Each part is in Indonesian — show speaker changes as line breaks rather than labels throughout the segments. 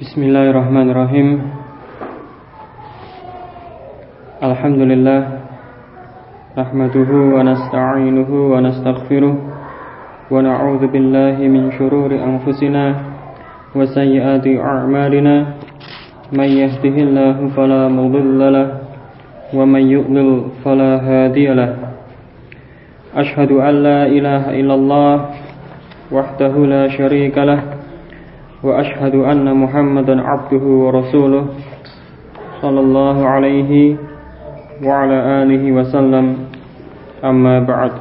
Bismillahirrahmanirrahim. Alhamdulillah Nahmaduhu wa nasta'inuhu wa nastaghfiruh Wa na'udhu billahi min syururi anfusina Wa sayyiati a'malina. Man yahdihillahu fala mudhillalah Wa man yu'lil fala hadiyalah an la ilaha illallah Wahdahu la sharika lah وأشهد أن محمدا عبده ورسوله صلى الله عليه وعلى آله وسلم أما بعد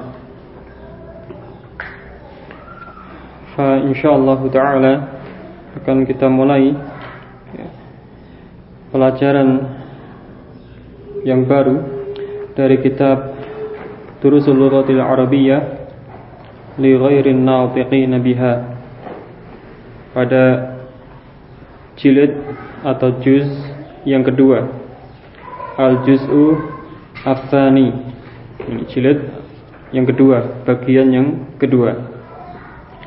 فإن شاء الله تعالى akan kita mulai pelajaran yang baru dari kitab Turusul Lughatil Arabiyyah li ghairin nautiqin biha pada jilid atau juz yang kedua. Al-juz'u afani ini jilid yang kedua bagian yang kedua.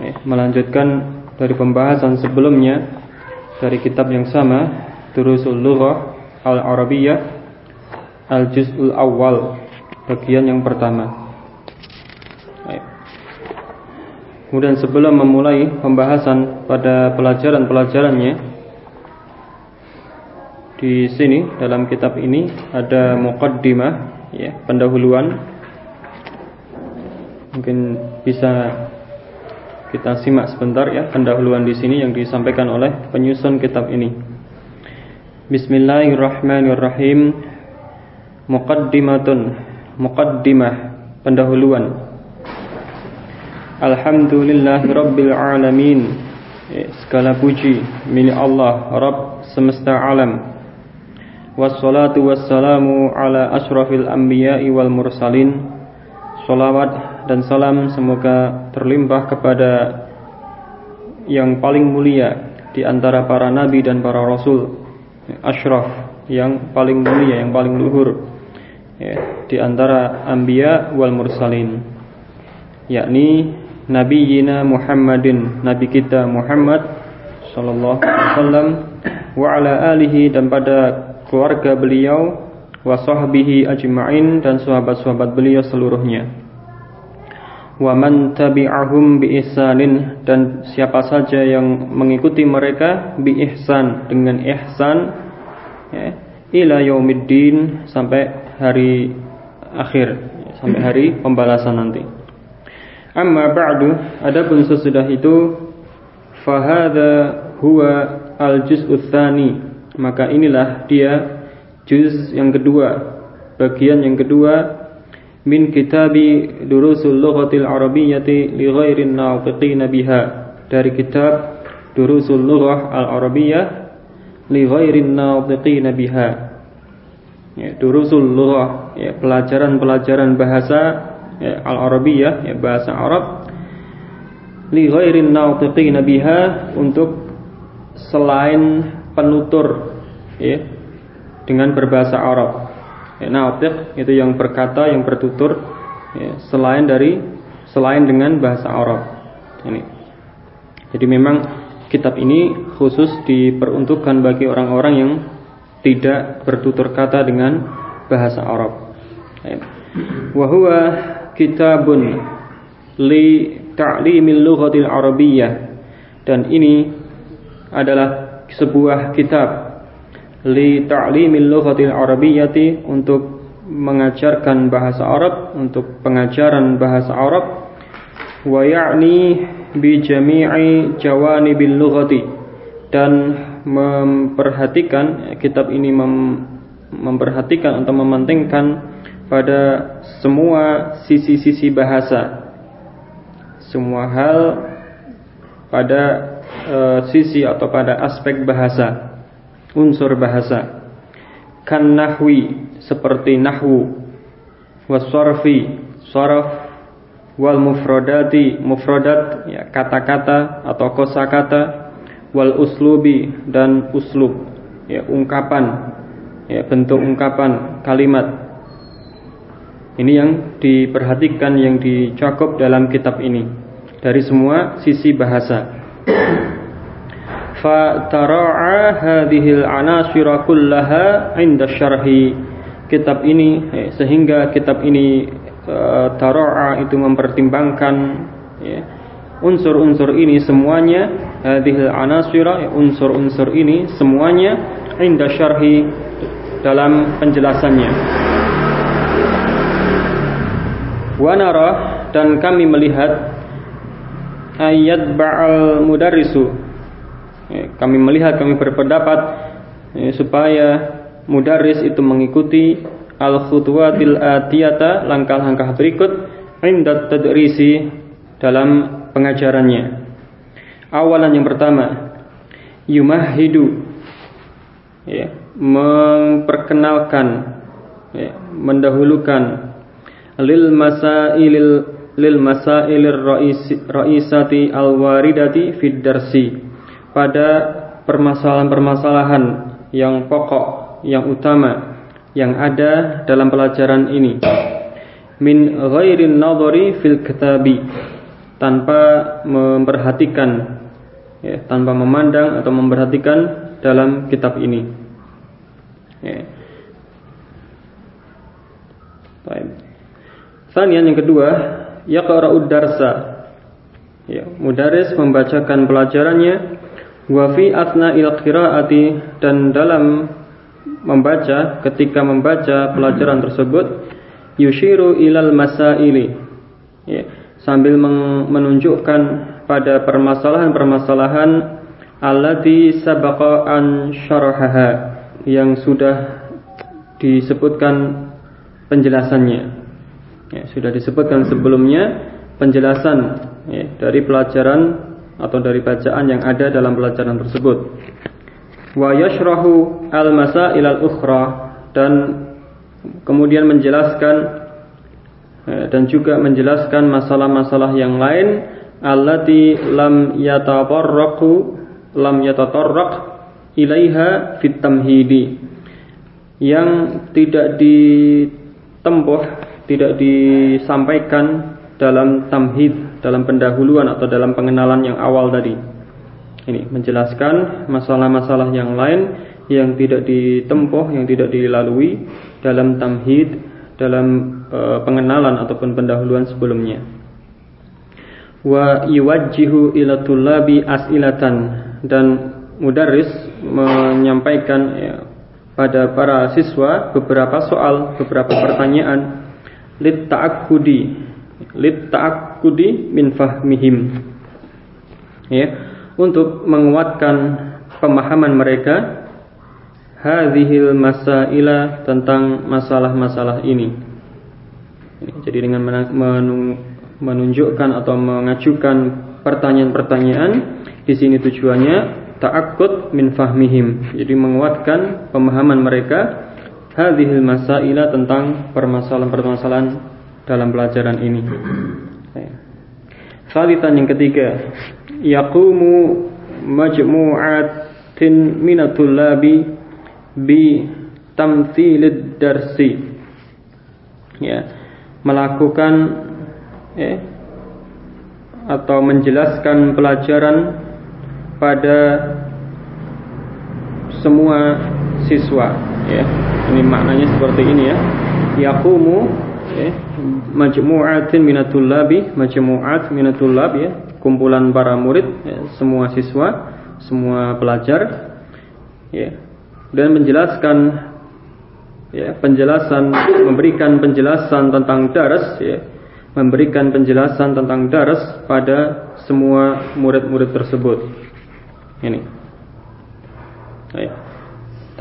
Eh, melanjutkan dari pembahasan sebelumnya dari kitab yang sama Turusul Lughah Al-Arabiyyah Al-Juz'ul Awal bagian yang pertama Kemudian sebelum memulai pembahasan pada pelajaran-pelajarannya di sini dalam kitab ini ada muqaddimah ya, pendahuluan. Mungkin bisa kita simak sebentar ya pendahuluan di sini yang disampaikan oleh penyusun kitab ini. Bismillahirrahmanirrahim. Muqaddimatun, muqaddimah, pendahuluan. Alhamdulillahi Rabbil Alamin. Eh, Segala puji milik Allah Rabb semesta alam. Wassalatu wassalamu ala ashrafil anbiya'i wal mursalin. Salawat dan salam semoga terlimpah kepada yang paling mulia di antara para nabi dan para rasul. Ashraf yang paling mulia, yang paling luhur ya, di antara anbiya wal mursalin. Yakni nabiyina Muhammadin. Nabi kita Muhammad sallallahu alaihi wasallam wa ala alihi dan pada keluarga beliau wa sahbihi ajma'in dan sahabat-sahabat beliau seluruhnya. Wa man tabi'ahum bi ihsanin dan siapa saja yang mengikuti mereka bi ihsan dengan ihsan ya, ila yaumiddin sampai hari akhir sampai hari pembalasan nanti Amma ba'du adapun sesudah itu fahada huwa al-juz'u tsani maka inilah dia juz yang kedua bagian yang kedua min kitabi durusul lughatil arabiyyati li ghairin nafiqin biha. Dari kitab durusul lughah al-arabiyyah li ghairin nafiqin biha. Ya durusul lughah ya pelajaran-pelajaran bahasa ya, al-arabiyah ya bahasa Arab li ghairin nautiqina biha untuk selain penutur ya dengan berbahasa Arab. Ya, nautiq itu yang berkata, yang bertutur ya, selain dari selain dengan bahasa Arab. Ini. Jadi memang kitab ini khusus diperuntukkan bagi orang-orang yang tidak bertutur kata dengan bahasa Arab. Ya. Wahwa kitabun li ta'limil lughatil arabiyyah. Dan ini adalah sebuah kitab li ta'limil lughatil arabiyyati untuk mengajarkan bahasa Arab untuk pengajaran bahasa Arab. Wa ya'ni bi jami'i jawanibil lughati. Dan memperhatikan kitab ini mem, memperhatikan atau mementingkan pada semua sisi-sisi bahasa. Semua hal pada e, sisi atau pada aspek bahasa unsur bahasa. Kan nahwi seperti nahwu wasarfi saraf wal mufradati mufradat ya kata-kata atau kosakata wal uslubi dan uslub ya ungkapan ya bentuk ungkapan kalimat ini yang diperhatikan yang dicakup dalam kitab ini. Dari semua sisi bahasa. fatara'a hadhil anasira kullaha 'inda syarhi. Kitab ini eh, sehingga kitab ini uh, tara'a itu mempertimbangkan ya, unsur-unsur ini semuanya. Hadhil anasira ya, unsur-unsur ini semuanya 'inda syarhi dalam penjelasannya wa nara dan kami melihat ayat ba'al mudarrisu Ya, kami melihat, kami berpendapat ya, supaya mudaris itu mengikuti al-khutwatil atiyata, langkah-langkah berikut indat tadrisi dalam pengajarannya. Awalan yang pertama, yumahidu ya, memperkenalkan ya, mendahulukan lil masailil lil masailir raisati al waridati fid darsi pada permasalahan-permasalahan yang pokok, yang utama yang ada dalam pelajaran ini. Min ghairin nadhari fil kitabi tanpa memperhatikan ya, tanpa memandang atau memperhatikan dalam kitab ini. Ya. Baik. Yang kedua, yaqra'ud darsa. Ya, mudaris membacakan pelajarannya. Wa fi il qiraati dan dalam membaca ketika membaca pelajaran tersebut yushiru ilal masaili. Ya, sambil menunjukkan pada permasalahan-permasalahan allati sabaqa an syarahaha yang sudah disebutkan penjelasannya ya, sudah disebutkan sebelumnya penjelasan ya, dari pelajaran atau dari bacaan yang ada dalam pelajaran tersebut. Wa yashrahu al-masail al-ukhra dan kemudian menjelaskan eh, dan juga menjelaskan masalah-masalah yang lain allati lam yatatarraqu lam yatatarraq ilaiha fit tamhidi yang tidak ditempuh tidak disampaikan dalam tamhid dalam pendahuluan atau dalam pengenalan yang awal tadi. Ini menjelaskan masalah-masalah yang lain yang tidak ditempuh, yang tidak dilalui dalam tamhid, dalam e, pengenalan ataupun pendahuluan sebelumnya. Wa yuwajjihu ila tullabi as'ilatan dan mudarris menyampaikan ya, pada para siswa beberapa soal, beberapa pertanyaan lit ta'akkudi lit ta'akkudi min fahmihim ya. Untuk menguatkan pemahaman mereka hadhil masaila tentang masalah-masalah ini. Jadi dengan menunjukkan atau mengajukan pertanyaan-pertanyaan di sini tujuannya ta'akkud min fahmihim. Jadi menguatkan pemahaman mereka hadhil masaila tentang permasalahan-permasalahan dalam pelajaran ini. Salitan yang ketiga, yaqumu majmu'atin minatul labi bi tamthilid darsi. Ya, melakukan ya, atau menjelaskan pelajaran pada semua siswa ya. Ini maknanya seperti ini ya. Yaqumu ya, majmu'atin minatul labi, majmu'at minatul lab ya, kumpulan para murid, ya, semua siswa, semua pelajar ya. Dan menjelaskan ya, penjelasan memberikan penjelasan tentang daras ya, memberikan penjelasan tentang daras pada semua murid-murid tersebut. Ini.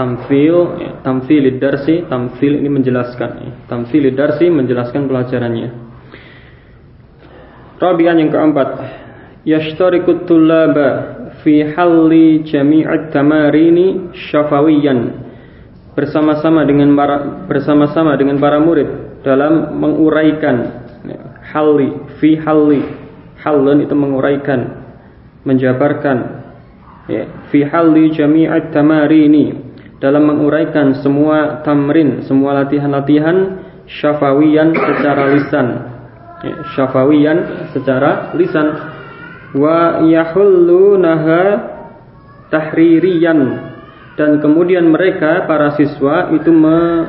Tamfil ya, tamfil darsi tamfil ini menjelaskan ya. tamfil darsi menjelaskan pelajarannya. Rabi'an yang keempat. Yashtariku tullaba fi halli jami'at tamarini syafawiyan. Bersama-sama dengan para bersama-sama dengan para murid dalam menguraikan ya, halli fi halli. Halun itu menguraikan menjabarkan ya, fi halli jami'at tamarini dalam menguraikan semua tamrin, semua latihan-latihan syafawiyan secara lisan. Ya, syafawiyan secara lisan. Wa yahullunaha tahririyan. Dan kemudian mereka para siswa itu me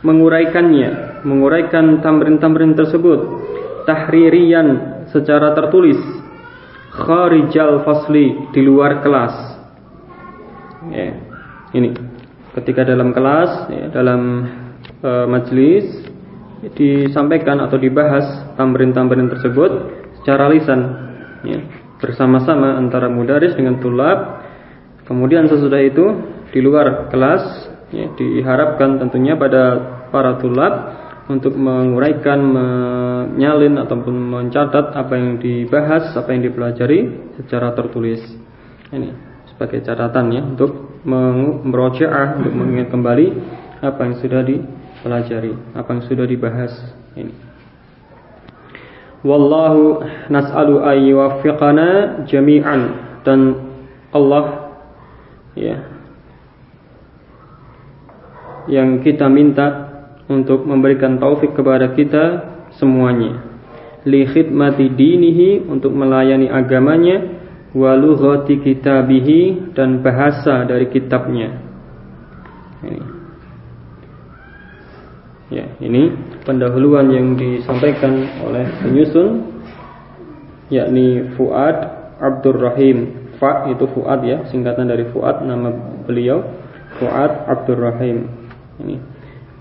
menguraikannya, menguraikan tamrin-tamrin tersebut. Tahririyan secara tertulis. Kharijal fasli di luar kelas. Ya, ini ketika dalam kelas, ya, dalam e, majelis disampaikan atau dibahas tamrin-tamrin tersebut secara lisan, ya, bersama-sama antara mudaris dengan tulab. Kemudian sesudah itu di luar kelas, ya, diharapkan tentunya pada para tulab untuk menguraikan, menyalin ataupun mencatat apa yang dibahas, apa yang dipelajari secara tertulis. Ini sebagai catatan ya untuk merojaah untuk mengingat kembali apa yang sudah dipelajari, apa yang sudah dibahas ini. Wallahu nas'alu ayyuwaffiqana jami'an dan Allah ya yang kita minta untuk memberikan taufik kepada kita semuanya li khidmati dinihi untuk melayani agamanya wa lughati kitabihi dan bahasa dari kitabnya. Ini. Ya ini pendahuluan yang disampaikan oleh penyusun yakni Fuad Abdul Rahim Fa itu Fuad ya singkatan dari Fuad nama beliau Fuad Abdul Rahim ini.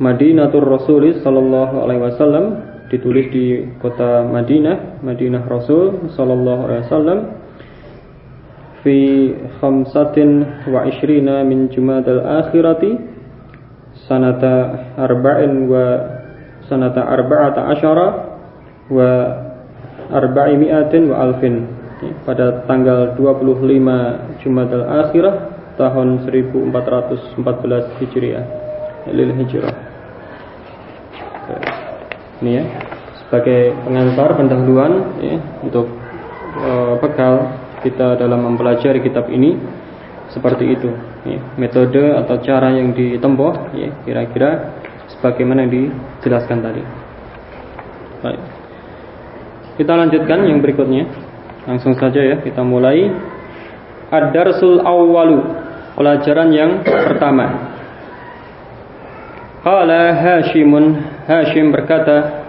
Madinatul Rasul sallallahu alaihi wasallam ditulis di kota Madinah, Madinah Rasul sallallahu alaihi wasallam wa ishrina min Jumadal akhirati sanata arba'in wa sanata arba'ata asyara wa alfin pada tanggal 25 Jumadal akhirah tahun 1414 Hijriah lil hijrah. Ini ya sebagai pengantar pendahuluan ya, untuk e, bekal kita dalam mempelajari kitab ini seperti itu ya, metode atau cara yang ditempuh ya kira-kira sebagaimana yang dijelaskan tadi. Baik. Kita lanjutkan yang berikutnya. Langsung saja ya kita mulai Ad-Darsul Awwalu Pelajaran yang pertama Qala Hashimun Hashim berkata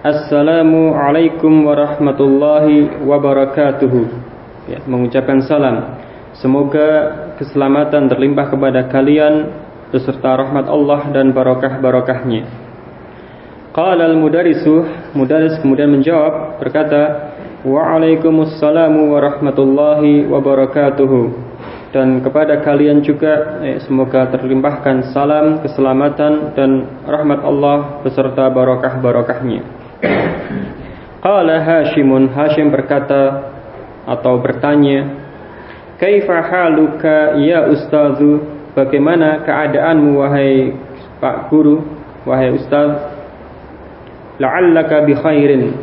Assalamu alaikum warahmatullahi wabarakatuh ya, Mengucapkan salam. Semoga keselamatan terlimpah kepada kalian Beserta rahmat Allah dan barakah-barakahnya Qala al-mudarisu Mudaris kemudian menjawab Berkata Wa'alaikumussalam warahmatullahi wabarakatuh dan kepada kalian juga eh, semoga terlimpahkan salam, keselamatan dan rahmat Allah beserta barakah-barakahnya. Qala Hashimun Hashim berkata atau bertanya, "Kaifa haluka ya ustazu? Bagaimana keadaanmu wahai Pak Guru, wahai ustaz? La'allaka bi khairin.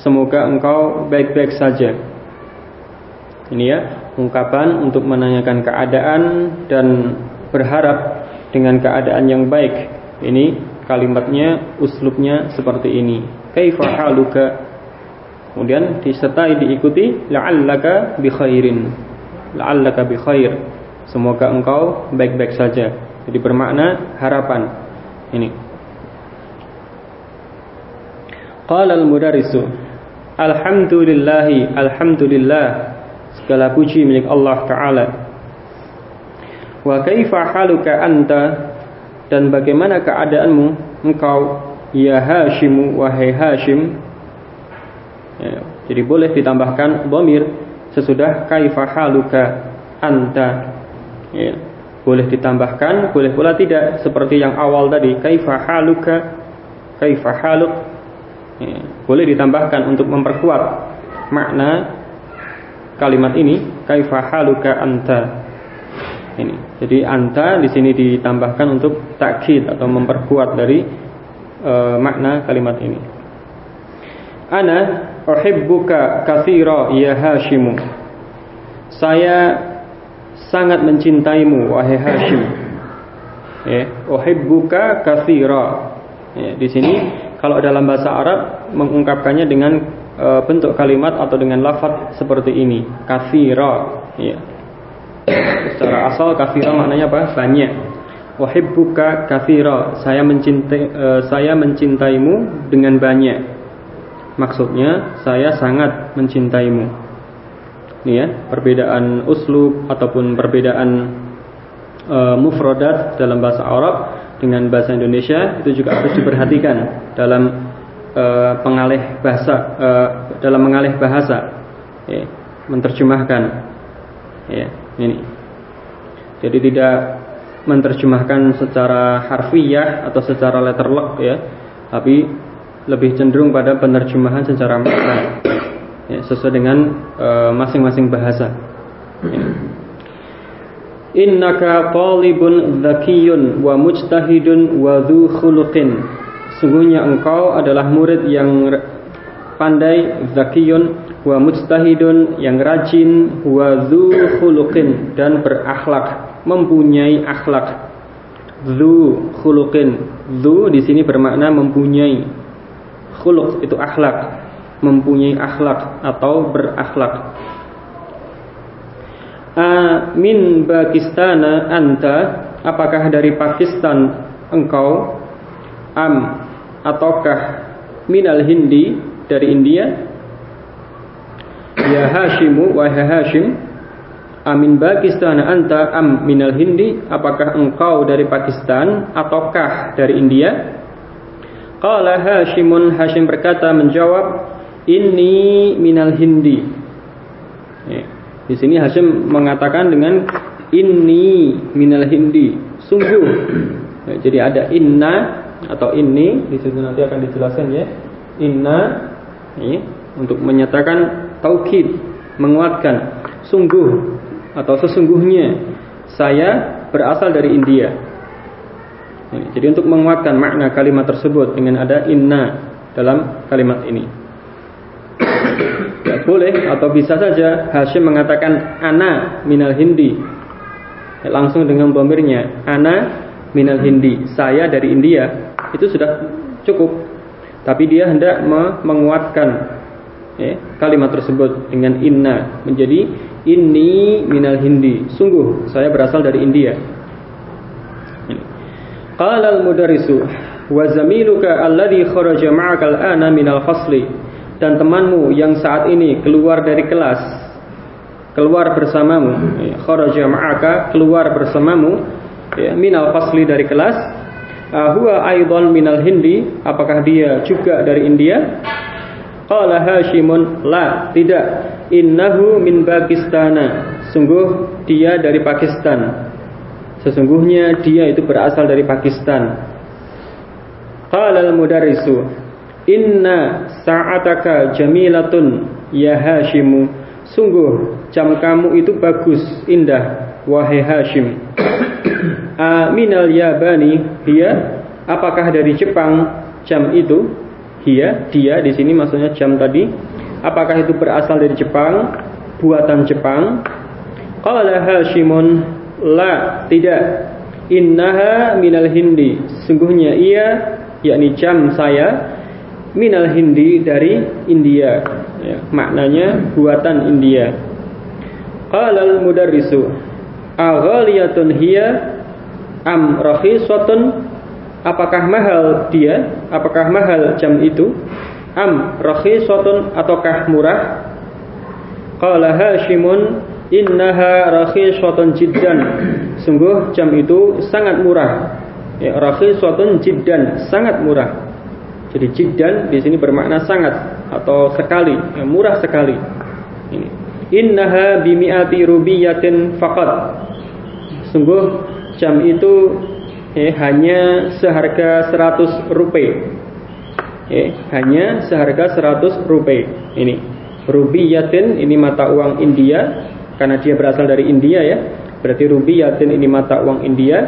Semoga engkau baik-baik saja." Ini ya, ungkapan untuk menanyakan keadaan dan berharap dengan keadaan yang baik. Ini kalimatnya, uslubnya seperti ini. Kaifa haluka? Kemudian disertai diikuti la'allaka bi khairin. La'allaka bi khair. Semoga engkau baik-baik saja. Jadi bermakna harapan. Ini. Qala al-mudarrisu Alhamdulillahi alhamdulillah segala puji milik Allah Ta'ala wa kaifa haluka anta dan bagaimana keadaanmu engkau ya Hashimu wahai Hashim ya, jadi boleh ditambahkan bomir sesudah kaifa haluka anta. Ya, boleh ditambahkan boleh pula tidak. Seperti yang awal tadi kaifa haluka kaifa haluk. Ya, boleh ditambahkan untuk memperkuat makna kalimat ini kaifa haluka anta. Ini. Jadi anta di sini ditambahkan untuk takkid atau memperkuat dari e, makna kalimat ini. Ana uhibbuka katsira ya hashimu saya sangat mencintaimu wahai hashim ya uhibbuka katsira ya, di sini kalau dalam bahasa Arab mengungkapkannya dengan e, bentuk kalimat atau dengan lafaz seperti ini kafira ya Secara asal kafira maknanya apa? Banyak. Wahibbuka kafira. Saya mencintai uh, saya mencintaimu dengan banyak. Maksudnya saya sangat mencintaimu. Ini ya, perbedaan uslub ataupun perbedaan uh, mufradat dalam bahasa Arab dengan bahasa Indonesia itu juga harus diperhatikan dalam uh, pengalih bahasa uh, dalam mengalih bahasa. Ya, menerjemahkan. Ya ini. Jadi tidak menerjemahkan secara harfiah atau secara letterlock ya tapi lebih cenderung pada penerjemahan secara makna. Ya, sesuai dengan eh, masing-masing uh, bahasa. Ya. innaka talibun dzakiyun wa mujtahidun wa dhu khuluqin. Sungguhnya engkau adalah murid yang pandai zakiyun wa mujtahidun yang rajin wa dzu khuluqin dan berakhlak mempunyai akhlak. Dzu khuluqin. Dzu di sini bermakna mempunyai khuluq itu akhlak mempunyai akhlak atau berakhlak. Min Pakistan anta apakah dari Pakistan engkau? Am ataukah minal hindi dari India? Ya Hashimu wahai Hashim Amin Pakistan anta am minal Hindi Apakah engkau dari Pakistan Ataukah dari India Qala Hashimun Hashim berkata menjawab Ini minal Hindi. Ya. Di sini Hashim mengatakan dengan Ini minal Hindi. Sungguh. Ya, Jadi ada inna atau ini di situ nanti akan dijelaskan ya. Inna. Ya, untuk menyatakan taukid, menguatkan. Sungguh atau sesungguhnya saya berasal dari India. Jadi untuk menguatkan makna kalimat tersebut dengan ada inna dalam kalimat ini. Ya, boleh atau bisa saja Hashim mengatakan ana minal hindi. Ya, langsung dengan bomirnya ana minal hindi. Saya dari India. Itu sudah cukup. Tapi dia hendak menguatkan ya, kalimat tersebut dengan inna menjadi ini minal hindi sungguh saya berasal dari India qala al mudarrisu wa zamiluka alladhi kharaja ma'aka al-ana minal fasli. Dan temanmu yang saat ini keluar dari kelas keluar bersamamu ya, kharaja ma'aka keluar bersamamu ya, minal fasli dari kelas huwa aidan minal hindi. Apakah dia juga dari India? Qala Hashimun la tidak. Innahu min Pakistana. Sungguh dia dari Pakistan sesungguhnya dia itu berasal dari Pakistan. Qala al-mudarrisu inna sa'ataka jamilatun ya Hashimu. Sungguh jam kamu itu bagus indah wahai Hashim. Aminal yabani dia apakah dari Jepang jam itu? Dia dia di sini maksudnya jam tadi. Apakah itu berasal dari Jepang? Buatan Jepang. Qala Hashimun la tidak innaha minal hindi sungguhnya ia yakni jam saya minal hindi dari India ya, maknanya buatan India qala al mudarrisu aghaliyatun hiya am rakhisatun apakah mahal dia? Apakah mahal jam itu? Am rakhisatun ataukah murah? Qala Hashimun innaha rakhisatun jiddan. Sungguh jam itu sangat murah. Ya, rakhisatun jiddan, sangat murah. Jadi jiddan di sini bermakna sangat atau sekali, ya, murah sekali. Ini. Innaha bimi'ati rubiyatin faqat. Sungguh jam itu eh, hanya seharga 100 rupiah. Eh, hanya seharga 100 rupiah. Ini rubiyatin ini mata uang India karena dia berasal dari India ya. Berarti rubiyatin ini mata uang India.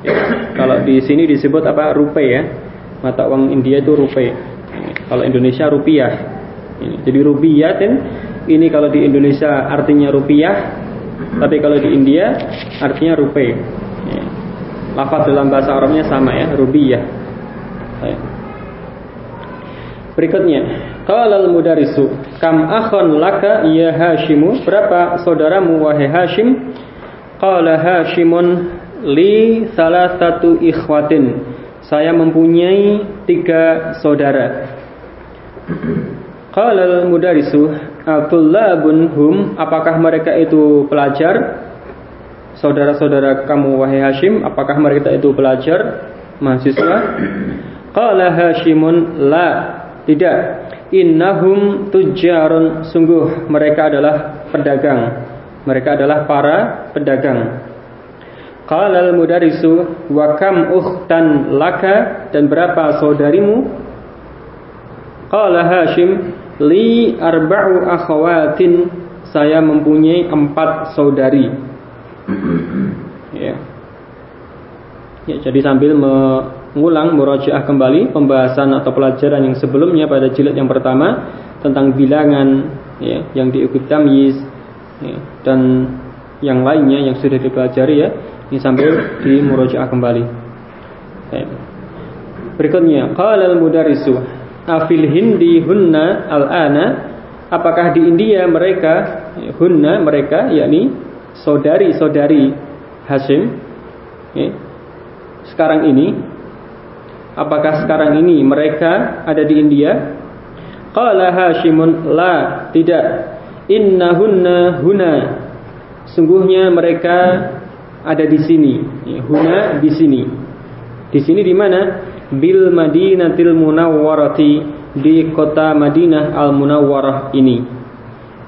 Ya, kalau di sini disebut apa rupiah ya. Mata uang India itu rupiah. Kalau Indonesia rupiah. Jadi rubiyatin ini kalau di Indonesia artinya rupiah, tapi kalau di India artinya rupiah. Lafaz dalam bahasa Arabnya sama ya, rubiyah. Berikutnya, qala al-mudarisu, kam akhon laka ya Hashimu? Berapa saudaramu wahai Hashim? Qala Hashimun li salah satu ikhwatin. Saya mempunyai tiga saudara. Qala al-mudarisu Abdullabun hum apakah mereka itu pelajar? Saudara-saudara kamu wahai Hashim, apakah mereka itu pelajar? Mahasiswa? Qala Hashimun la, tidak. Innahum tujarun sungguh mereka adalah pedagang. Mereka adalah para pedagang. Qala al-mudarisu wa kam ukhtan laka dan berapa saudarimu? Qala Hashim li arba'u akhawatin saya mempunyai empat saudari. ya. Ya, jadi sambil mengulang murajaah kembali pembahasan atau pelajaran yang sebelumnya pada jilid yang pertama tentang bilangan ya, yang diikuti tamyiz ya, dan yang lainnya yang sudah dipelajari ya. Ini sambil di murajaah kembali. Ya. Berikutnya, qala al-mudarrisu afil hindi hunna al-ana apakah di India mereka hunna mereka yakni saudari-saudari Hashim ya, sekarang ini apakah sekarang ini mereka ada di India? Qala Hashimun la tidak. Innahunna huna. Sungguhnya mereka ada di sini. Ya, huna di sini. Di sini di mana? Bil Madinatil Munawwarati di kota Madinah Al Munawwarah ini.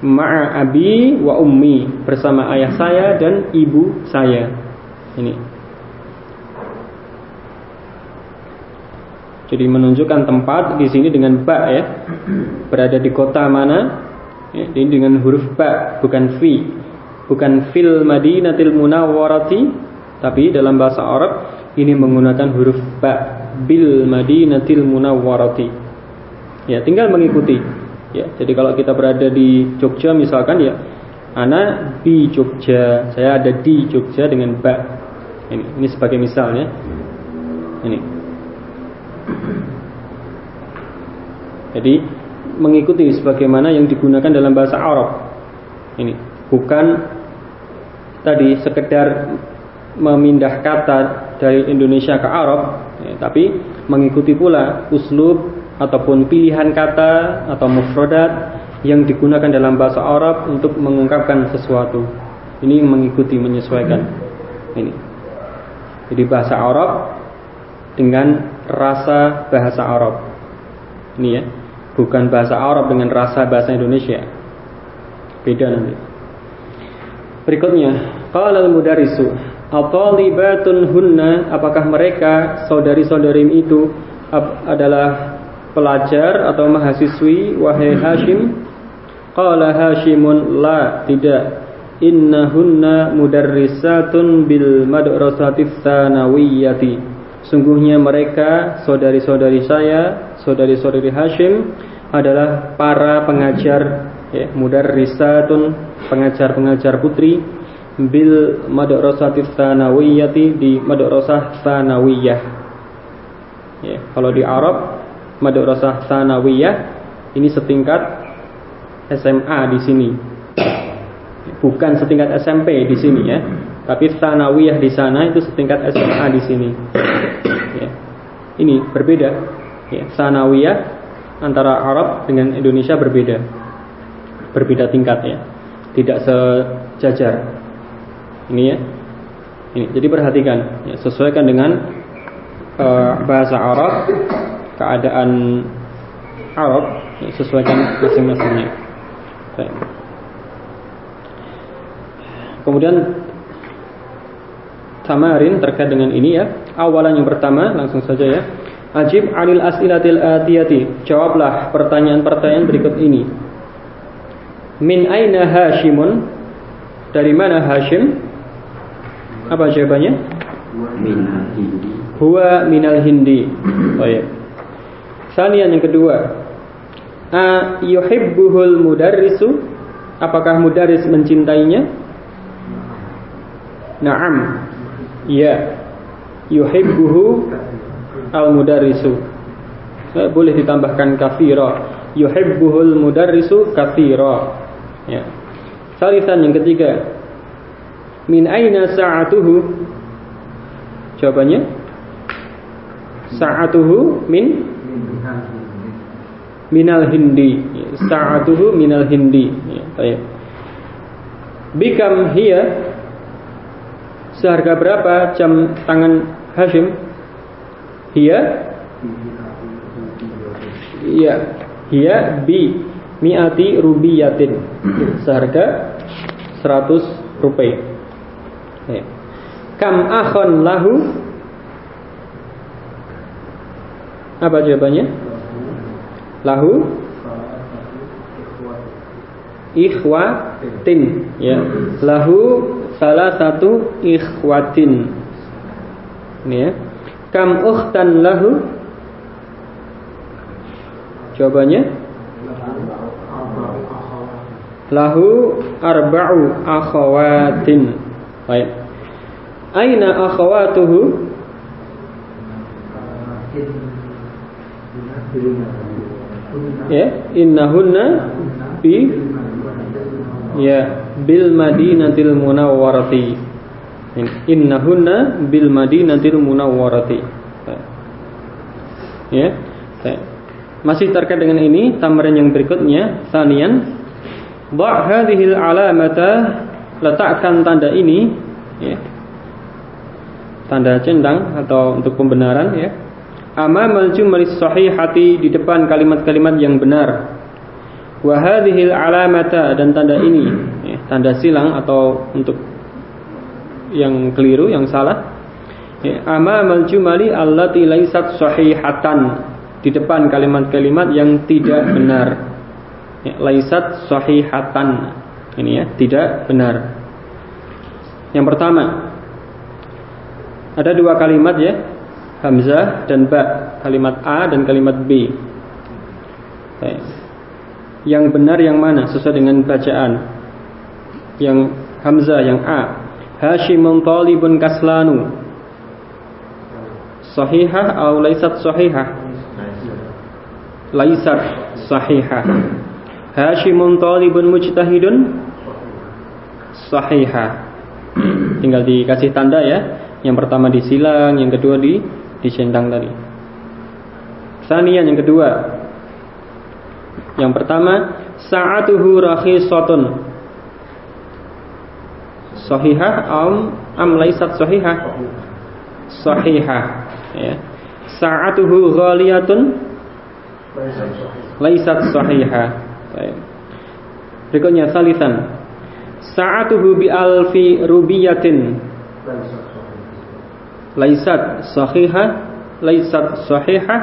Ma'a abi wa ummi bersama ayah saya dan ibu saya. Ini jadi menunjukkan tempat di sini dengan ba ya berada di kota mana ya, ini dengan huruf ba bukan fi bukan fil Madinatil Munawwarati tapi dalam bahasa Arab ini menggunakan huruf ba bil Madinatil Munawwarati. Ya, tinggal mengikuti. Ya, jadi kalau kita berada di Jogja misalkan ya, ana di Jogja, saya ada di Jogja dengan ba. Ini, ini sebagai misalnya. Ini. Jadi mengikuti sebagaimana yang digunakan dalam bahasa Arab. Ini bukan tadi sekedar memindah kata dari Indonesia ke Arab, ya, tapi mengikuti pula uslub ataupun pilihan kata atau mufradat yang digunakan dalam bahasa Arab untuk mengungkapkan sesuatu. Ini mengikuti menyesuaikan. Ini. Jadi bahasa Arab dengan rasa bahasa Arab. Ini ya, bukan bahasa Arab dengan rasa bahasa Indonesia. Beda nanti. Berikutnya, qala al-mudarrisu Atalibatun hunna apakah mereka saudari-saudari itu adalah pelajar atau mahasiswi wahai Hashim? Qala Hashimun la tidak. Innahunna mudarrisatun bil madrasatis tsanawiyati. Sungguhnya mereka saudari-saudari saya, saudari-saudari Hashim adalah para pengajar ya, mudarrisatun pengajar-pengajar putri bil madrasati tsanawiyati di madrasah tsanawiyah. Ya, kalau di Arab madrasah tsanawiyah ini setingkat SMA di sini. Bukan setingkat SMP di sini ya. Tapi tsanawiyah di sana itu setingkat SMA di sini. Ini berbeda. Ya, tsanawiyah antara Arab dengan Indonesia berbeda. Berbeda tingkat ya. Tidak sejajar. Ini ya. Ini. Jadi perhatikan, ya, sesuaikan dengan uh, bahasa Arab, keadaan Arab, ya, sesuaikan masing-masingnya. Kemudian tamarin terkait dengan ini ya. Awalan yang pertama langsung saja ya. Ajib anil as'ilatil atiyati. Jawablah pertanyaan-pertanyaan berikut ini. Min aina Hashimun? Dari mana Hashim? Apa jawabannya? Minal hindi. Huwa minal hindi. Oh ya. Sanian yang kedua. A yuhibbuhul mudarrisu? Apakah mudarris mencintainya? Naam. Ya. Yuhibbuhu al mudarrisu. Eh, boleh ditambahkan kafira. Yuhibbuhul mudarrisu kafira. Ya. Salisan yang ketiga Min aina sa'atuhu? Jawabannya Sa'atuhu min minal hindi. Sa'atuhu minal hindi. Ya. Bikam hiya Seharga berapa jam tangan Hashim? Hiya Iya, hiya bi mi'ati rubiyatin. Seharga 100 rupiah. Ya. Kam akhon lahu Apa jawabannya? Lahu ikhwatin ya. Lahu salah satu ikhwatin. Ini ya. Kam ukhtan lahu? Jawabannya lahu arba'u akhawatin. Baik. Aina akhawatuhu? Ya, innahunna bi ya bil madinatil munawwarati. Innahunna bil madinatil munawwarati. Ya. Masih terkait dengan ini, tambahan yang berikutnya, sanian, Ba' hadhil alamata letakkan tanda ini ya. Tanda centang atau untuk pembenaran ya. Amamal jumlis sahihati di depan kalimat-kalimat yang benar. Wa hadhil alamata dan tanda ini ya, tanda silang atau untuk yang keliru, yang salah. Ya, amamal jumali allati laisat sahihatan di depan kalimat-kalimat yang tidak benar ya, laisat sahihatan ini ya tidak benar yang pertama ada dua kalimat ya hamzah dan ba kalimat a dan kalimat b. yang benar yang mana? Sesuai dengan bacaan. Yang hamzah yang a. Hashimun talibun kaslanu. Sahihah atau laisat sahihah? Laisat sahihah. Hashimun talibun mujtahidun? Sahihah. Tinggal dikasih tanda ya. Yang pertama disilang Yang kedua di disendang tadi. Sanian yang kedua Yang pertama Sa'atuhu rakhisatun Sahihah am, am laisat sahihah Sahihah ya. Sa'atuhu ghaliyatun Laisat sahihah Baik. Berikutnya salisan. Sa'atuhu bi alfi rubiyatin. Laisat sahihah, laisat sahihah.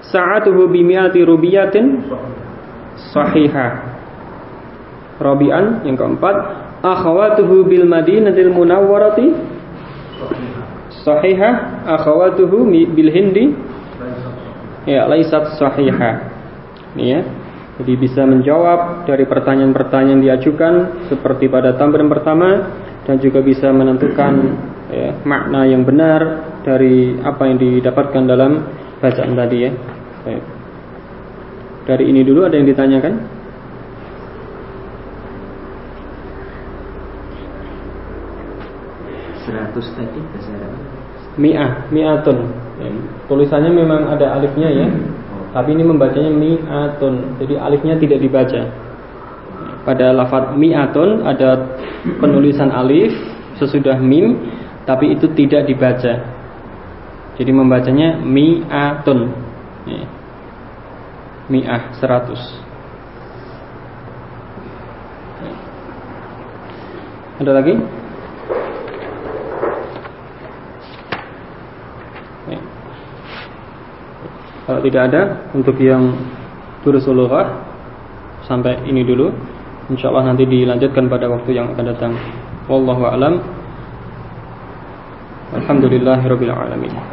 Sa'atuhu bi mi'ati rubiyatin sahihah. Rabi'an yang keempat, akhawatuhu bil madinatil munawwarati sahihah, akhawatuhu bil hindi ya laisat sahihah. Ini ya. Jadi bisa menjawab dari pertanyaan-pertanyaan diajukan seperti pada tambahan pertama dan juga bisa menentukan ya, makna yang benar dari apa yang didapatkan dalam bacaan tadi ya. Baik. Dari ini dulu ada yang ditanyakan?
Seratus tadi bahasa
Mi'ah, mi'atun. Ya, tulisannya memang ada alifnya ya. Tapi ini membacanya mi'atun. Jadi alifnya tidak dibaca. Pada lafaz mi'atun ada penulisan alif sesudah mim, tapi itu tidak dibaca. Jadi membacanya mi'atun. Ya. Mi'ah seratus. Ada lagi? Kalau tidak ada untuk yang durusul sampai ini dulu. Insyaallah nanti dilanjutkan pada waktu yang akan datang. Wallahu a'lam. Alhamdulillahirabbil alamin.